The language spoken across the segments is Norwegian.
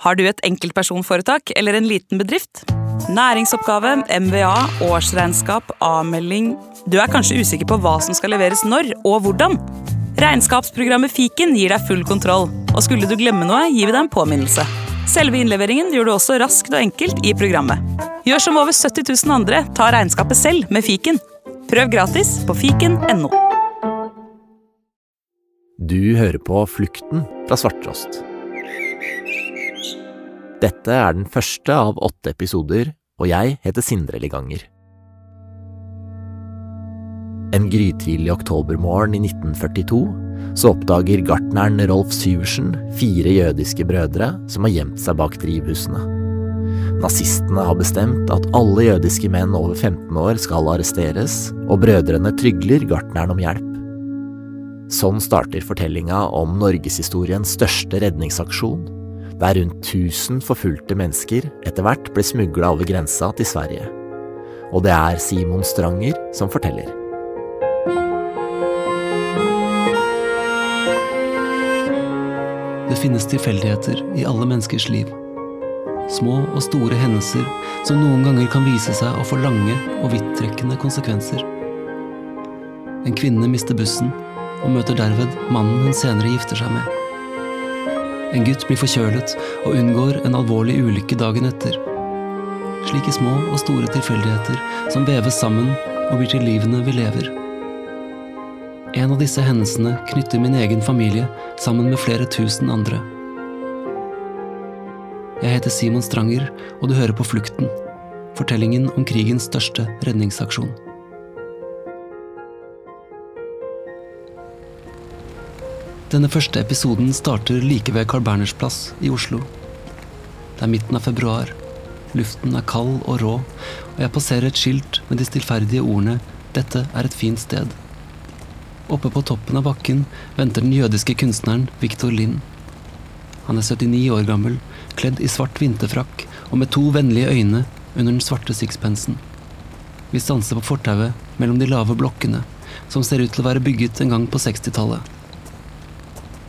Har du et enkeltpersonforetak eller en liten bedrift? Næringsoppgave, MVA, årsregnskap, avmelding Du er kanskje usikker på hva som skal leveres når og hvordan? Regnskapsprogrammet Fiken gir deg full kontroll, og skulle du glemme noe, gir vi deg en påminnelse. Selve innleveringen gjør du også raskt og enkelt i programmet. Gjør som over 70 000 andre, ta regnskapet selv med Fiken. Prøv gratis på fiken.no. Du hører på Flukten fra Svarttrost. Dette er den første av åtte episoder, og jeg heter Sindre Liganger. En grytidlig oktobermorgen i 1942 så oppdager gartneren Rolf Syversen fire jødiske brødre som har gjemt seg bak drivhusene. Nazistene har bestemt at alle jødiske menn over 15 år skal arresteres, og brødrene trygler gartneren om hjelp. Sånn starter fortellinga om norgeshistoriens største redningsaksjon, der rundt 1000 forfulgte mennesker etter hvert ble smugla over grensa til Sverige. Og det er Simon Stranger som forteller. Det finnes tilfeldigheter i alle menneskers liv. Små og store hendelser som noen ganger kan vise seg å få lange og vidtrekkende konsekvenser. En kvinne mister bussen og møter derved mannen hun senere gifter seg med. En gutt blir forkjølet og unngår en alvorlig ulykke dagen etter. Slike små og store tilfeldigheter som veves sammen og blir til livene vi lever. En av disse hendelsene knytter min egen familie sammen med flere tusen andre. Jeg heter Simon Stranger, og du hører på Flukten. Fortellingen om krigens største redningsaksjon. Denne første episoden starter like ved Carl Berners plass i Oslo. Det er midten av februar. Luften er kald og rå, og jeg passerer et skilt med de stillferdige ordene 'Dette er et fint sted'. Oppe på toppen av bakken venter den jødiske kunstneren Viktor Lind. Han er 79 år gammel, kledd i svart vinterfrakk og med to vennlige øyne under den svarte sixpensen. Vi stanser på fortauet mellom de lave blokkene, som ser ut til å være bygget en gang på 60-tallet.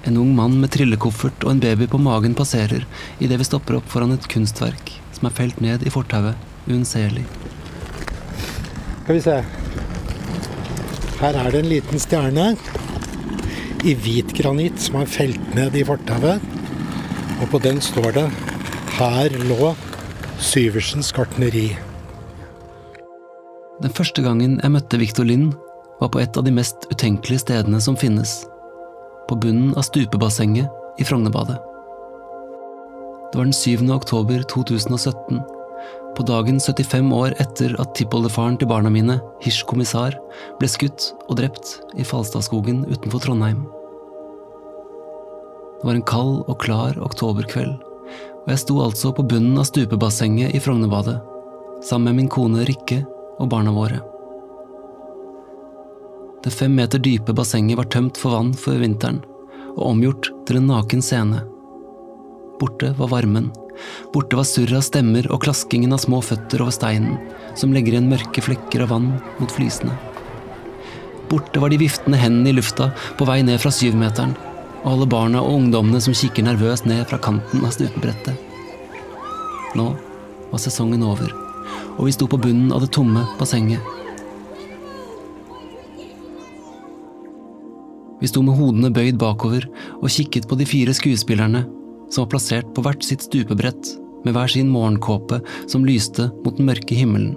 En ung mann med trillekoffert og en baby på magen passerer idet vi stopper opp foran et kunstverk som er felt ned i fortauet, uunnselig. Skal vi se. Her er det en liten stjerne i hvit granitt som er felt ned i fortauet. Og på den står det 'Her lå Syversens gartneri'. Den første gangen jeg møtte Victor Lind, var på et av de mest utenkelige stedene som finnes. På bunnen av stupebassenget i Frognerbadet. Det var den 7. oktober 2017, på dagen 75 år etter at tippoldefaren til barna mine, Hirsch kommissar, ble skutt og drept i Falstadskogen utenfor Trondheim. Det var en kald og klar oktoberkveld, og jeg sto altså på bunnen av stupebassenget i Frognerbadet, sammen med min kone Rikke og barna våre. Det fem meter dype bassenget var tømt for vann før vinteren, og omgjort til en naken scene. Borte var varmen, borte var surret av stemmer og klaskingen av små føtter over steinen, som legger igjen mørke flekker av vann mot flisene. Borte var de viftende hendene i lufta på vei ned fra syvmeteren, og alle barna og ungdommene som kikker nervøst ned fra kanten av stupebrettet. Nå var sesongen over, og vi sto på bunnen av det tomme bassenget. Vi sto med hodene bøyd bakover og kikket på de fire skuespillerne som var plassert på hvert sitt stupebrett med hver sin morgenkåpe som lyste mot den mørke himmelen.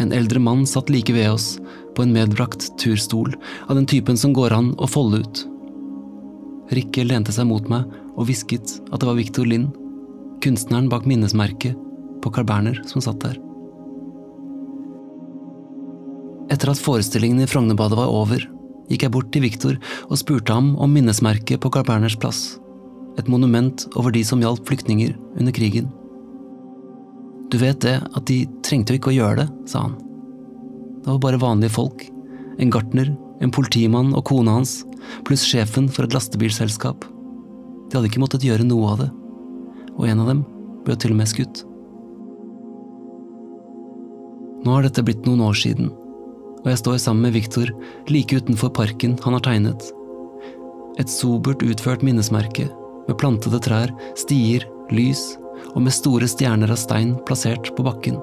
En eldre mann satt like ved oss, på en medbrakt turstol av den typen som går an å folde ut. Rikke lente seg mot meg og hvisket at det var Victor Lind, kunstneren bak minnesmerket på Carl Berner, som satt der. Etter at forestillingen i Frognerbadet var over, gikk jeg bort til Victor og spurte ham om minnesmerket på Carl Berners plass, et monument over de som hjalp flyktninger under krigen. Du vet det, at de trengte jo ikke å gjøre det, sa han. Det var bare vanlige folk, en gartner, en politimann og kona hans, pluss sjefen for et lastebilselskap. De hadde ikke måttet gjøre noe av det, og en av dem ble til og med skutt. Nå har dette blitt noen år siden, og jeg står sammen med Viktor like utenfor parken han har tegnet. Et sobert utført minnesmerke med plantede trær, stier, lys og med store stjerner av stein plassert på bakken.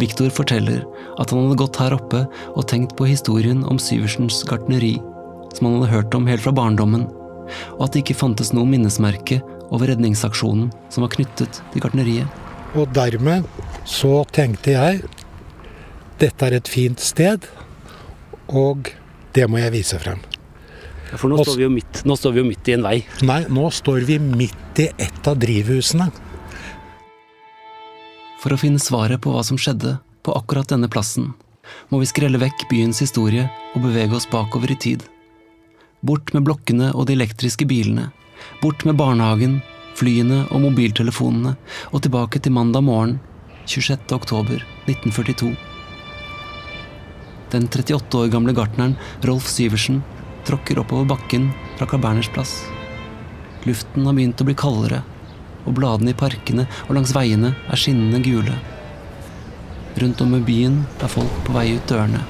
Viktor forteller at han hadde gått her oppe og tenkt på historien om Syversens gartneri, som han hadde hørt om helt fra barndommen, og at det ikke fantes noe minnesmerke over redningsaksjonen som var knyttet til gartneriet. Og dermed så tenkte jeg dette er et fint sted, og det må jeg vise frem. Ja, for nå står, vi jo midt, nå står vi jo midt i en vei. Nei, nå står vi midt i et av drivhusene. For å finne svaret på hva som skjedde på akkurat denne plassen, må vi skrelle vekk byens historie og bevege oss bakover i tid. Bort med blokkene og de elektriske bilene. Bort med barnehagen, flyene og mobiltelefonene, og tilbake til mandag morgen 26. oktober 1942. Den 38 år gamle gartneren Rolf Syversen tråkker oppover bakken fra Carl plass. Luften har begynt å bli kaldere, og bladene i parkene og langs veiene er skinnende gule. Rundt om i byen er folk på vei ut dørene.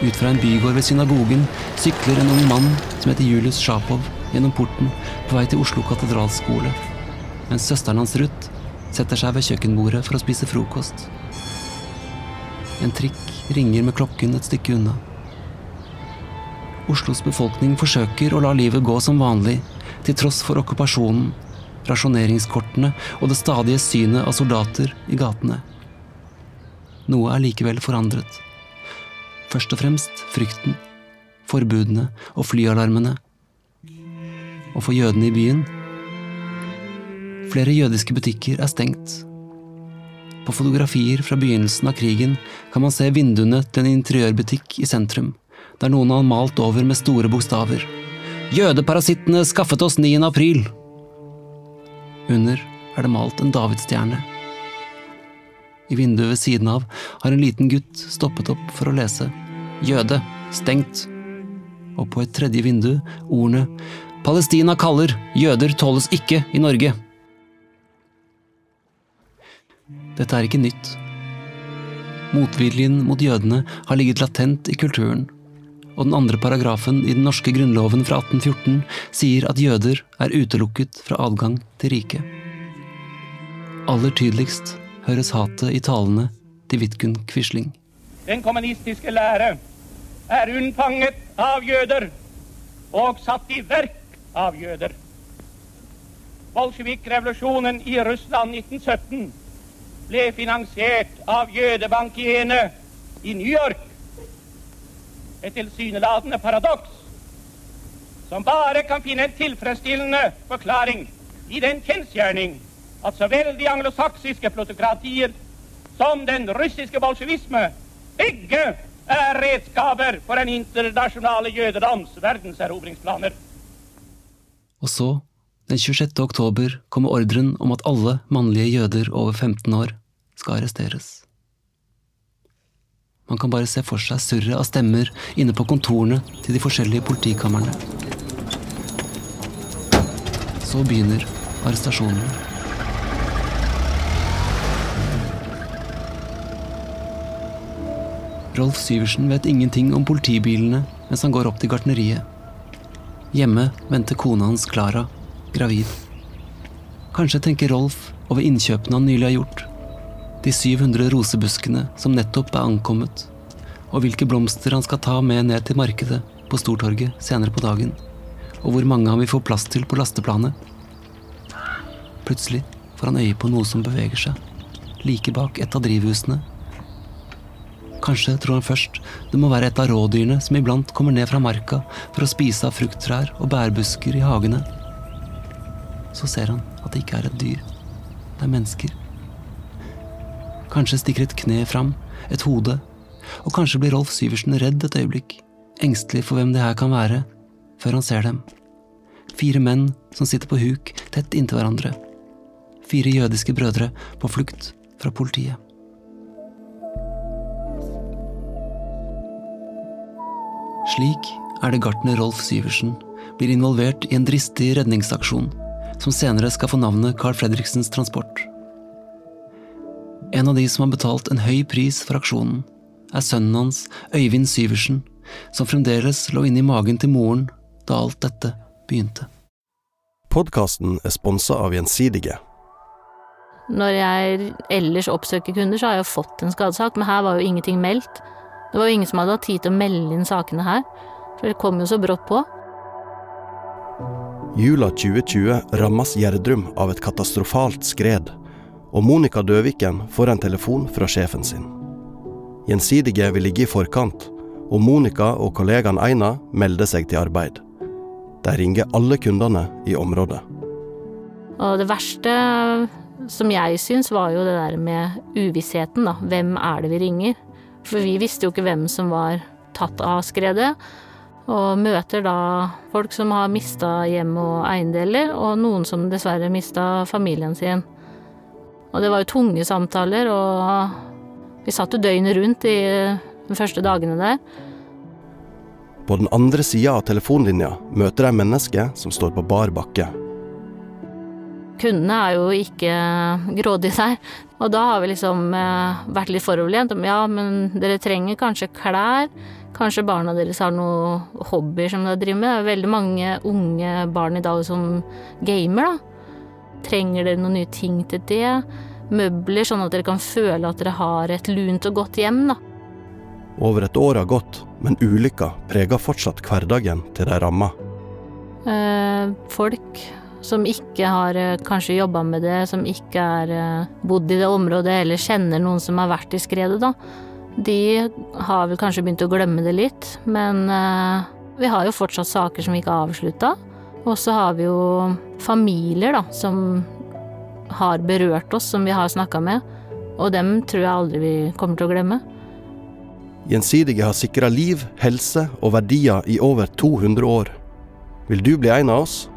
Ut fra en bygård ved synagogen sykler en ung mann som heter Julius Sjapov gjennom porten på vei til Oslo katedralskole, mens søsteren hans Ruth setter seg ved kjøkkenbordet for å spise frokost. En trikk ringer med klokken et stykke unna. Oslos befolkning forsøker å la livet gå som vanlig, til tross for okkupasjonen, rasjoneringskortene og det stadige synet av soldater i gatene. Noe er likevel forandret. Først og fremst frykten, forbudene og flyalarmene. Og for jødene i byen Flere jødiske butikker er stengt. På fotografier fra begynnelsen av krigen kan man se vinduene til en interiørbutikk i sentrum, der noen har malt over med store bokstaver. Jødeparasittene skaffet oss 9. april! Under er det malt en davidsstjerne. I vinduet ved siden av har en liten gutt stoppet opp for å lese. Jøde. Stengt. Og på et tredje vindu ordene Palestina kaller. Jøder tåles ikke i Norge. Dette er ikke nytt. Motviljen mot jødene har ligget latent i kulturen, og den andre paragrafen i den norske grunnloven fra 1814 sier at jøder er utelukket fra adgang til riket. Aller tydeligst høres hatet i talene til Vidkun Quisling. Den kommunistiske lære er unnfanget av jøder og satt i verk av jøder. Bolsjevik-revolusjonen i Russland 1917 ble finansiert av jødebankiene i New York. Et tilsynelatende paradoks som bare kan finne en tilfredsstillende forklaring i den kjensgjerning at så vel de anglosaksiske plutokratier som den russiske bolsjevisme begge er redskaper for den internasjonale jødedoms verdenserobringsplaner. Og så, den 26. oktober, kommer ordren om at alle mannlige jøder over 15 år skal arresteres. Man kan bare se for seg surret av stemmer inne på kontorene til de forskjellige politikamrene. Så begynner arrestasjonene. Rolf Syversen vet ingenting om politibilene mens han går opp til gartneriet. Hjemme venter kona hans Klara, gravid. Kanskje tenker Rolf over innkjøpene han nylig har gjort. De 700 rosebuskene som nettopp er ankommet. Og hvilke blomster han skal ta med ned til markedet på Stortorget senere på dagen. Og hvor mange han vil få plass til på lasteplanet. Plutselig får han øye på noe som beveger seg. Like bak et av drivhusene Kanskje tror han først det må være et av rådyrene som iblant kommer ned fra marka for å spise av frukttrær og bærbusker i hagene. Så ser han at det ikke er et dyr. Det er mennesker. Kanskje stikker et kne fram, et hode, og kanskje blir Rolf Syversen redd et øyeblikk, engstelig for hvem det her kan være, før han ser dem. Fire menn som sitter på huk tett inntil hverandre. Fire jødiske brødre på flukt fra politiet. Slik er det gartner Rolf Syversen blir involvert i en dristig redningsaksjon, som senere skal få navnet Carl Fredriksens Transport. En av de som har betalt en høy pris for aksjonen, er sønnen hans, Øyvind Syversen, som fremdeles lå inne i magen til moren da alt dette begynte. Podkasten er sponsa av Gjensidige. Når jeg ellers oppsøker kunder, så har jeg jo fått en skadesak, men her var jo ingenting meldt. Det var jo ingen som hadde hatt tid til å melde inn sakene her, for det kom jo så brått på. Jula 2020 rammes Gjerdrum av et katastrofalt skred, og Monica Døviken får en telefon fra sjefen sin. Gjensidige vil ligge i forkant, og Monica og kollegaen Eina melder seg til arbeid. De ringer alle kundene i området. Og det verste som jeg syns, var jo det der med uvissheten, da. Hvem er det vi ringer? For vi visste jo ikke hvem som var tatt av skredet. Og møter da folk som har mista hjem og eiendeler, og noen som dessverre mista familien sin. Og det var jo tunge samtaler, og vi satt jo døgnet rundt i de første dagene der. På den andre sida av telefonlinja møter jeg mennesket som står på bar bakke. Kundene er jo ikke grådige der, og da har vi liksom eh, vært litt foroverlent. Ja, men dere trenger kanskje klær, kanskje barna deres har noen hobbyer som de driver med. Det er veldig mange unge barn i dag som gamer, da. Trenger dere noen nye ting til det? Møbler, sånn at dere kan føle at dere har et lunt og godt hjem, da. Over et år har gått, men ulykka preger fortsatt hverdagen til de ramma. Eh, folk som ikke har eh, kanskje jobba med det, som ikke har eh, bodd i det området eller kjenner noen som har vært i skredet, da. De har vel kanskje begynt å glemme det litt, men eh, vi har jo fortsatt saker som vi ikke har avslutta. Og så har vi jo familier, da, som har berørt oss, som vi har snakka med. Og dem tror jeg aldri vi kommer til å glemme. Gjensidige har sikra liv, helse og verdier i over 200 år. Vil du bli en av oss?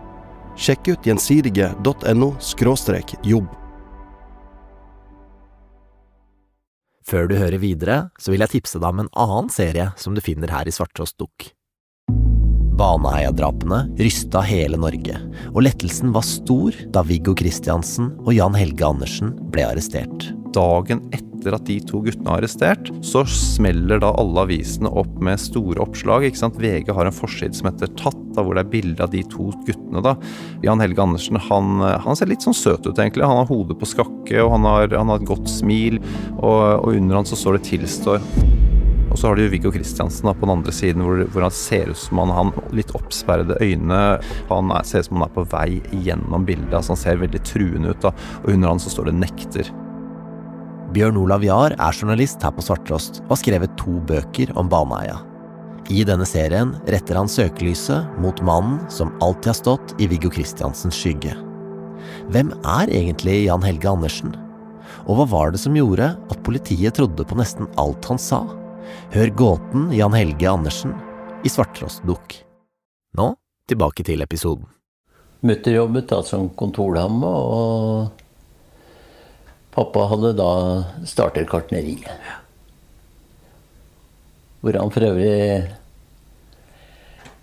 Sjekk ut gjensidige.no jobb. Før du hører videre, så vil jeg tipse deg om en annen serie som du finner her i Svarttrost Dukk. Baneheia-drapene rysta hele Norge, og lettelsen var stor da Viggo Kristiansen og Jan Helge Andersen ble arrestert. Dagen etter at de to guttene er arrestert, så smeller da alle avisene opp med store oppslag. ikke sant? VG har en forside som heter Tatt, da, hvor det er bilde av de to guttene. da. Jan Helge Andersen han, han, ser litt sånn søt ut, egentlig. Han har hodet på skakke, og han har, han har et godt smil, og, og under han så står det 'tilstår'. Og så har du Viggo Kristiansen på den andre siden, hvor, hvor, han ser ut som han har litt oppsperrede øyne. Han er, ser ut som han er på vei gjennom bildet. altså Han ser veldig truende ut. da, Og under han så står det 'nekter'. Bjørn Olav Jahr er journalist her på Svarttrost og har skrevet to bøker om Baneheia. I denne serien retter han søkelyset mot mannen som alltid har stått i Viggo Kristiansens skygge. Hvem er egentlig Jan Helge Andersen? Og hva var det som gjorde at politiet trodde på nesten alt han sa? Hør gåten Jan Helge Andersen i Svarttrostdukk. Nå tilbake til episoden. Mutter jobbet da som kontordame, og pappa hadde da startet kartneriet. Hvor han for øvrig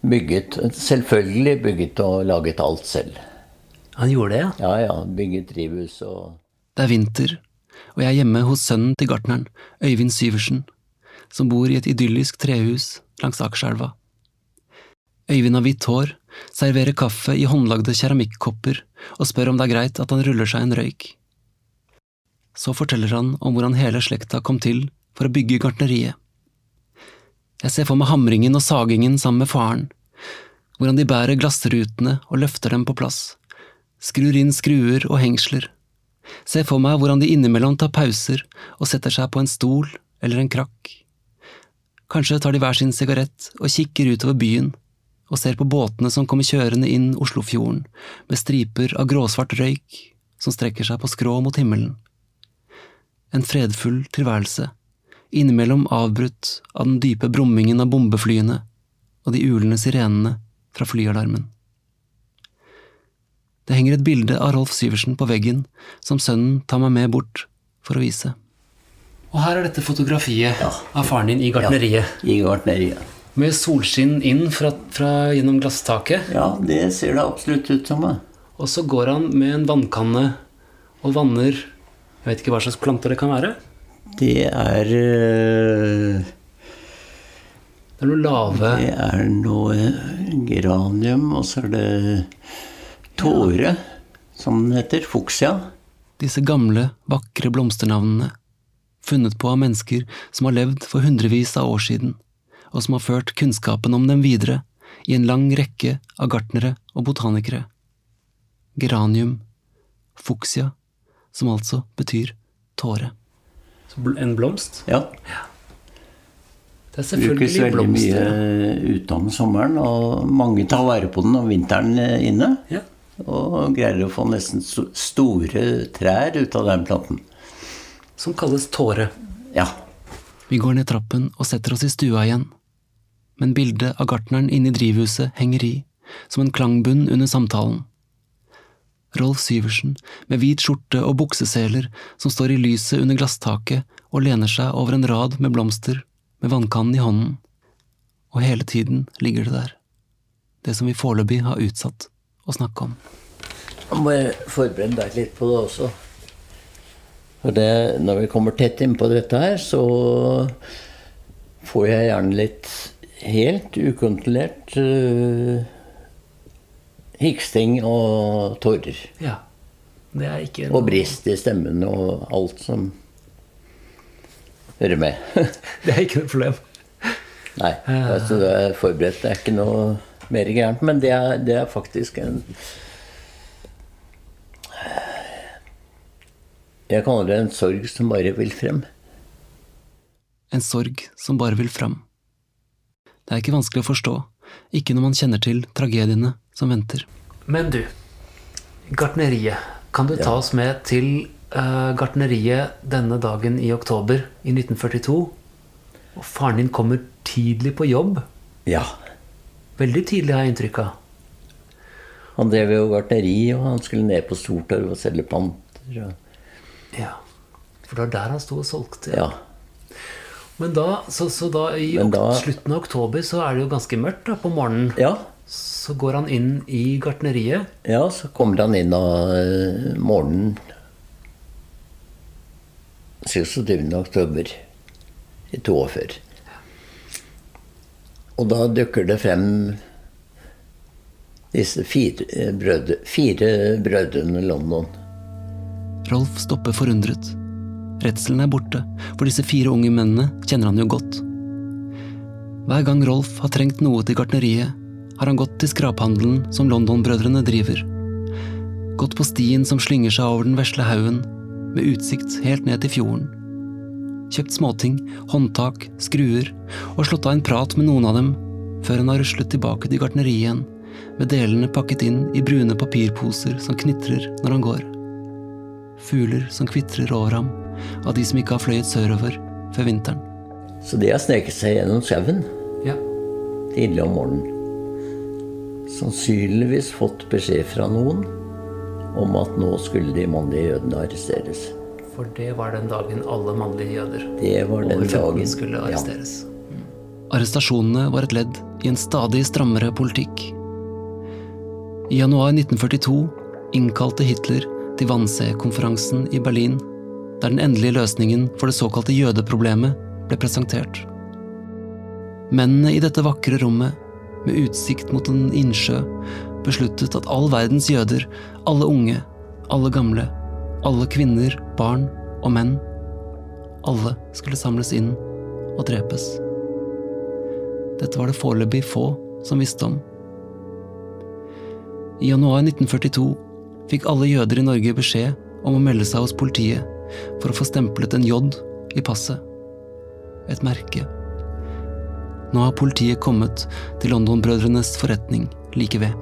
bygget Selvfølgelig bygget og laget alt selv. Han gjorde det, ja? Ja, ja. Bygget drivhus og Det er vinter, og jeg er hjemme hos sønnen til gartneren, Øyvind Syversen, som bor i et idyllisk trehus langs Akerselva. Øyvind har hvitt hår, serverer kaffe i håndlagde keramikkopper og spør om det er greit at han ruller seg en røyk. Så forteller han om hvordan hele slekta kom til for å bygge gartneriet. Jeg ser for meg hamringen og sagingen sammen med faren, hvordan de bærer glassrutene og løfter dem på plass, skrur inn skruer og hengsler, ser for meg hvordan de innimellom tar pauser og setter seg på en stol eller en krakk. Kanskje tar de hver sin sigarett og kikker utover byen og ser på båtene som kommer kjørende inn Oslofjorden med striper av gråsvart røyk som strekker seg på skrå mot himmelen. En fredfull tilværelse, innimellom avbrutt av den dype brummingen av bombeflyene og de ulende sirenene fra flyalarmen. Det henger et bilde av Rolf Syversen på veggen som sønnen tar meg med bort for å vise. Og her er dette fotografiet av faren din i gartneriet. Ja, I gartneriet. Med solskinn inn fra, fra gjennom glasstaket. Ja, det ser det absolutt ut som. Det. Og så går han med en vannkanne og vanner Jeg vet ikke hva slags planter det kan være? Det er øh, Det er noe lave Det er noe geranium, og så er det Tåre, som den heter. Fuksia. Disse gamle, vakre blomsternavnene, funnet på av mennesker som har levd for hundrevis av år siden, og som har ført kunnskapen om dem videre i en lang rekke av gartnere og botanikere. Geranium, fuksia, som altså betyr tåre. En blomst? Ja. Det er Brukes selvfølgelig veldig mye utenom ute om sommeren, og mange tar vare på den om vinteren eh, inne. Ja. Og greier å få nesten store trær ut av den planten. Som kalles tåre. Ja. Vi går ned trappen og setter oss i stua igjen. Men bildet av gartneren inne i drivhuset henger i, som en klangbunn under samtalen. Rolf Syversen med hvit skjorte og bukseseler som står i lyset under glasstaket og lener seg over en rad med blomster med vannkannen i hånden. Og hele tiden ligger det der. Det som vi foreløpig har utsatt å snakke om. Jeg må forberede deg litt på det også. For det, når vi kommer tett innpå dette her, så får jeg gjerne litt helt ukontrollert uh, hiksting og tårer. Ja, det er ikke Og brist i stemmen og alt som hører med. Det er ikke noe problem. Nei, altså du er forberedt. Det er ikke noe mer gærent. Men det er, det er faktisk en Jeg kaller det en sorg som bare vil frem. En sorg som bare vil frem. Det er ikke vanskelig å forstå, ikke når man kjenner til tragediene som venter. Men du, gartneriet. Kan du ta oss med til uh, gartneriet denne dagen i oktober i 1942? Og faren din kommer tidlig på jobb. Ja. Veldig tidlig, har jeg inntrykk av. Han drev jo gartneri, og han skulle ned på Stortorv og selge panter. Og, Ja, For det var der han sto og solgte. ja. Men da, så, så da i da- slutten av oktober så er det jo ganske mørkt da, på morgenen. ja. Så går han inn i gartneriet. Ja, så kommer han inn av eh, morgenen 26. oktober i 42. Og da dukker det frem disse fire, brødre, fire brødrene London. Rolf stopper forundret. Redselen er borte, for disse fire unge mennene kjenner han jo godt. Hver gang Rolf har trengt noe til gartneriet, har han gått til skraphandelen som London-brødrene driver. Gått på stien som slynger seg over den vesle haugen, med utsikt helt ned til fjorden. Kjøpt småting, håndtak, skruer, og slått av en prat med noen av dem, før han har ruslet tilbake til gartneriet igjen, med delene pakket inn i brune papirposer som knitrer når han går. Fugler som kvitrer over ham, av de som ikke har fløyet sørover før vinteren. Så de har sneket seg gjennom skauen Ja. tidlig om morgenen. Sannsynligvis fått beskjed fra noen om at nå skulle de mannlige jødene arresteres. For det var den dagen alle mannlige jøder Det var den over 15 dagen. skulle Ja. arresteres. Arrestasjonene var et ledd i en stadig strammere politikk. I januar 1942 innkalte Hitler til Wannsee-konferansen i Berlin, der den endelige løsningen for det såkalte jødeproblemet ble presentert. Mennene i dette vakre rommet, med utsikt mot en innsjø, besluttet at all verdens jøder, alle unge, alle gamle, alle kvinner, barn og menn, alle skulle samles inn og drepes. Dette var det foreløpig få som visste om. I januar 1942 fikk alle jøder i Norge beskjed om å melde seg hos politiet for å få stemplet en J i passet. Et merke. Nå har politiet kommet til London-brødrenes forretning like ved.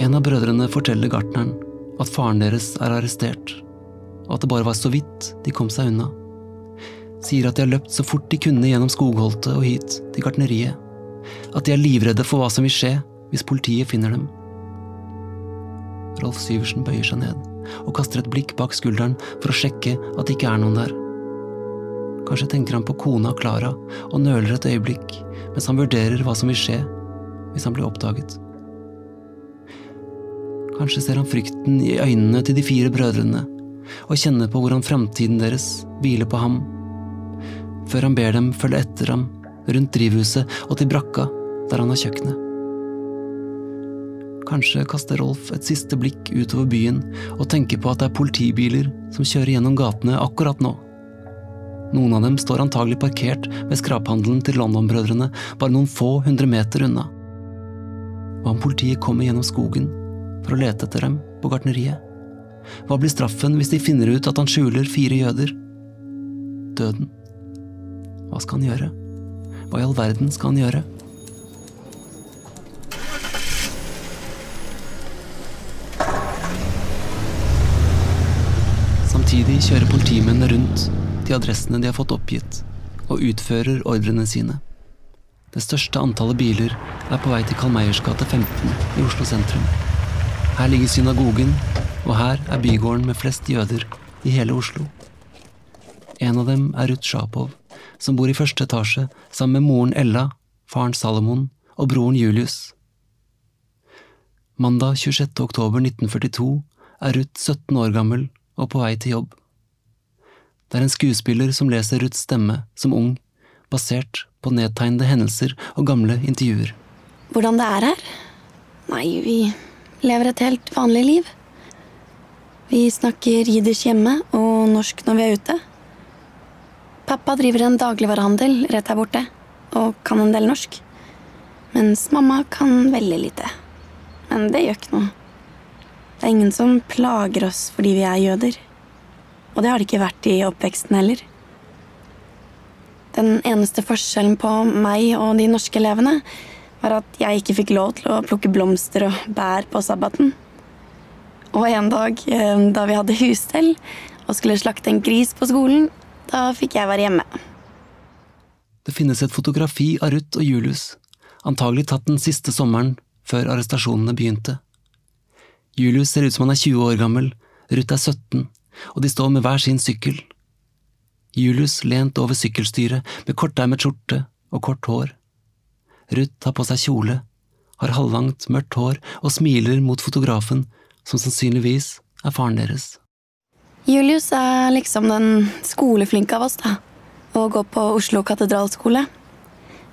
En av brødrene forteller gartneren at faren deres er arrestert, og at det bare var så vidt de kom seg unna. Sier at de har løpt så fort de kunne gjennom skogholtet og hit til gartneriet. At de er livredde for hva som vil skje hvis politiet finner dem. Rolf Syversen bøyer seg ned og kaster et blikk bak skulderen for å sjekke at det ikke er noen der. Kanskje tenker han på kona Klara og nøler et øyeblikk mens han vurderer hva som vil skje hvis han blir oppdaget. Kanskje ser han frykten i øynene til de fire brødrene og kjenner på hvordan framtiden deres hviler på ham, før han ber dem følge etter ham rundt drivhuset og til brakka der han har kjøkkenet. Kanskje kaster Rolf et siste blikk utover byen og tenker på at det er politibiler som kjører gjennom gatene akkurat nå. Noen av dem står antagelig parkert ved skraphandelen til London-brødrene bare noen få hundre meter unna. Hva om politiet kommer gjennom skogen for å lete etter dem på gartneriet? Hva blir straffen hvis de finner ut at han skjuler fire jøder? Døden. Hva skal han gjøre? Hva i all verden skal han gjøre? Samtidig kjører politimennene rundt de adressene de har fått oppgitt, og utfører ordrene sine. Det største antallet biler er på vei til Karl gate 15 i Oslo sentrum. Her ligger synagogen, og her er bygården med flest jøder i hele Oslo. En av dem er Ruth Sjapov, som bor i første etasje sammen med moren Ella, faren Salomon og broren Julius. Mandag 26. oktober 1942 er Ruth 17 år gammel og på vei til jobb. Det er en skuespiller som leser Ruths stemme som ung, basert på nedtegnede hendelser og gamle intervjuer. Hvordan det er her? Nei, vi lever et helt vanlig liv. Vi snakker jiddisch hjemme og norsk når vi er ute. Pappa driver en dagligvarehandel rett her borte, og kan en del norsk. Mens mamma kan veldig lite. Men det gjør ikke noe. Det er ingen som plager oss fordi vi er jøder. Og det har det ikke vært i oppveksten heller. Den eneste forskjellen på meg og de norske elevene var at jeg ikke fikk lov til å plukke blomster og bær på sabbaten. Og en dag eh, da vi hadde husstell og skulle slakte en gris på skolen, da fikk jeg være hjemme. Det finnes et fotografi av Ruth og Julius, antagelig tatt den siste sommeren før arrestasjonene begynte. Julius ser ut som han er 20 år gammel, Ruth er 17, og de står med hver sin sykkel. Julius lent over sykkelstyret med kortermet skjorte og kort hår. Ruth har på seg kjole, har halvlangt, mørkt hår og smiler mot fotografen, som sannsynligvis er faren deres. Julius er liksom den skoleflinke av oss, da. Og går på Oslo katedralskole.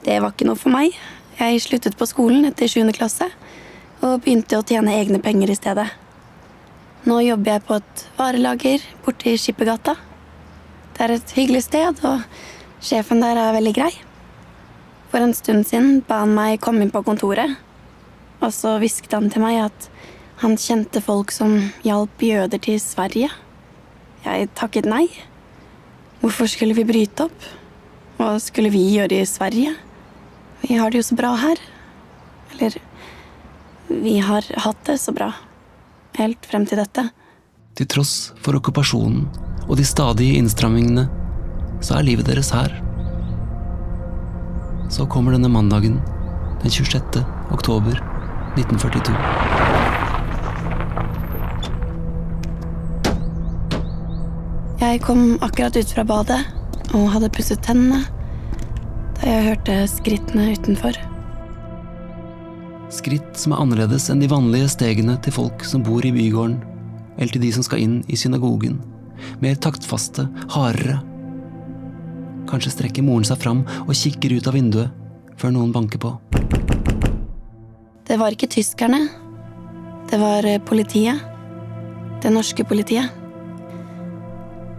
Det var ikke noe for meg. Jeg sluttet på skolen etter 7. klasse og begynte å tjene egne penger i stedet. Nå jobber jeg på et varelager borte i Skippergata. Det er et hyggelig sted, og sjefen der er veldig grei. For en stund siden ba han meg komme inn på kontoret, og så hvisket han til meg at han kjente folk som hjalp jøder til Sverige. Jeg takket nei. Hvorfor skulle vi bryte opp? Hva skulle vi gjøre i Sverige? Vi har det jo så bra her. Eller vi har hatt det så bra. Helt frem til dette. Til tross for okkupasjonen og de stadige innstrammingene, så er livet deres her. Så kommer denne mandagen, den 26. oktober 1942. Jeg kom akkurat ut fra badet og hadde pusset tennene da jeg hørte skrittene utenfor. Skritt som er annerledes enn de vanlige stegene til folk som bor i bygården, eller til de som skal inn i synagogen. Mer taktfaste, hardere. Kanskje strekker moren seg fram og kikker ut av vinduet før noen banker på. Det var ikke tyskerne. Det var eh, politiet. Det norske politiet.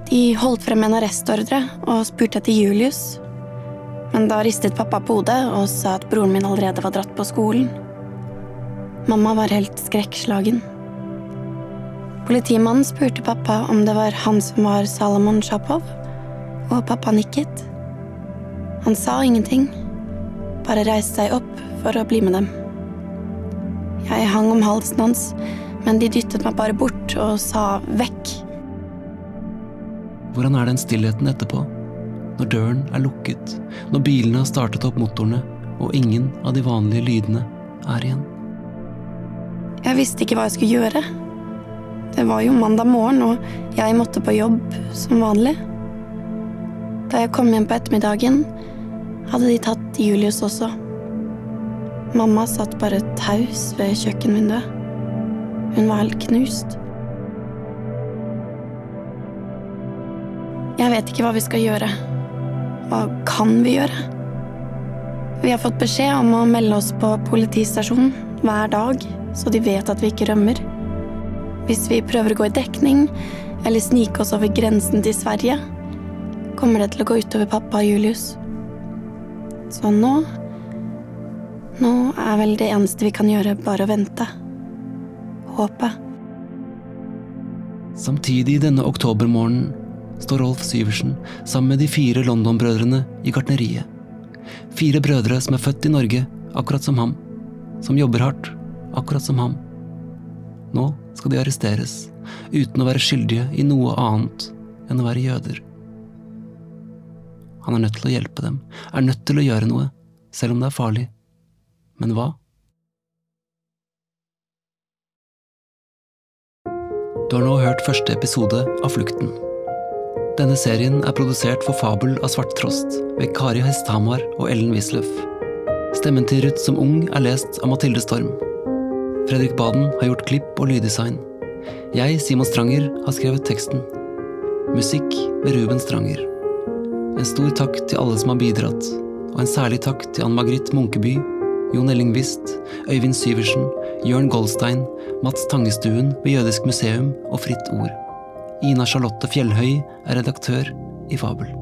De holdt frem en arrestordre og spurte etter Julius. Men da ristet pappa på hodet og sa at broren min allerede var dratt på skolen. Mamma var helt skrekkslagen. Politimannen spurte pappa om det var han som var Salomon Sjapov, og pappa nikket. Han sa ingenting, bare reiste seg opp for å bli med dem. Jeg hang om halsen hans, men de dyttet meg bare bort og sa vekk. Hvordan er den stillheten etterpå? Når døren er lukket, når bilene har startet opp motorene, og ingen av de vanlige lydene er igjen. Jeg visste ikke hva jeg skulle gjøre. Det var jo mandag morgen, og jeg måtte på jobb som vanlig. Da jeg kom hjem på ettermiddagen, hadde de tatt Julius også. Mamma satt bare taus ved kjøkkenvinduet. Hun var helt knust. Jeg vet ikke hva vi skal gjøre. Hva kan vi gjøre? Vi har fått beskjed om å melde oss på politistasjonen hver dag, så de vet at vi ikke rømmer. Hvis vi prøver å gå i dekning, eller snike oss over grensen til Sverige, kommer det til å gå utover pappa og Julius. Så nå Nå er vel det eneste vi kan gjøre, bare å vente. Håpe. Samtidig denne oktobermorgenen står Rolf Syversen sammen med de fire London-brødrene i gartneriet. Fire brødre som er født i Norge, akkurat som ham. Som jobber hardt, akkurat som ham. Nå skal de arresteres, uten å være skyldige i noe annet enn å være jøder. Han er nødt til å hjelpe dem, er nødt til å gjøre noe, selv om det er farlig. Men hva? Du har nå hørt første episode av Flukten. Denne serien er produsert for Fabel av Svarttrost ved Kari Hesthamar og Ellen Wisløff. Stemmen til Ruth som ung er lest av Mathilde Storm. Fredrik Baden har gjort klipp og lyddesign. Jeg, Simon Stranger, har skrevet teksten. Musikk ved Ruben Stranger. En stor takk til alle som har bidratt, og en særlig takk til Ann Margrit Munkeby, Jon Elling Wist, Øyvind Syversen, Jørn Goldstein, Mats Tangestuen ved Jødisk museum og Fritt Ord. Ina Charlotte Fjellhøy er redaktør i Fabel.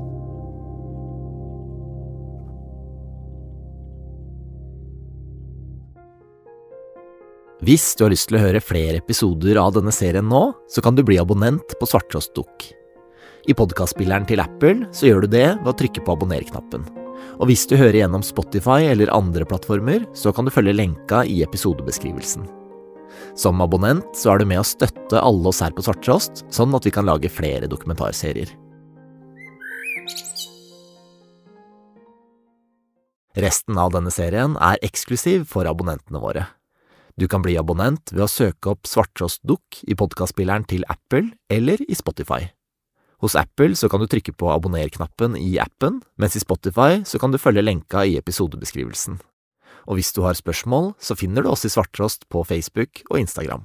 Hvis du har lyst til å høre flere episoder av denne serien nå, så kan du bli abonnent på Svarttrostdukk. I podkastspilleren til Apple så gjør du det ved å trykke på abonner-knappen. Og hvis du hører gjennom Spotify eller andre plattformer, så kan du følge lenka i episodebeskrivelsen. Som abonnent så er du med å støtte alle oss her på Svarttrost, sånn at vi kan lage flere dokumentarserier. Resten av denne serien er eksklusiv for abonnentene våre. Du kan bli abonnent ved å søke opp Svarttrostdukk i podkastspilleren til Apple eller i Spotify. Hos Apple så kan du trykke på abonner-knappen i appen, mens i Spotify så kan du følge lenka i episodebeskrivelsen. Og hvis du har spørsmål, så finner du oss i Svarttrost på Facebook og Instagram.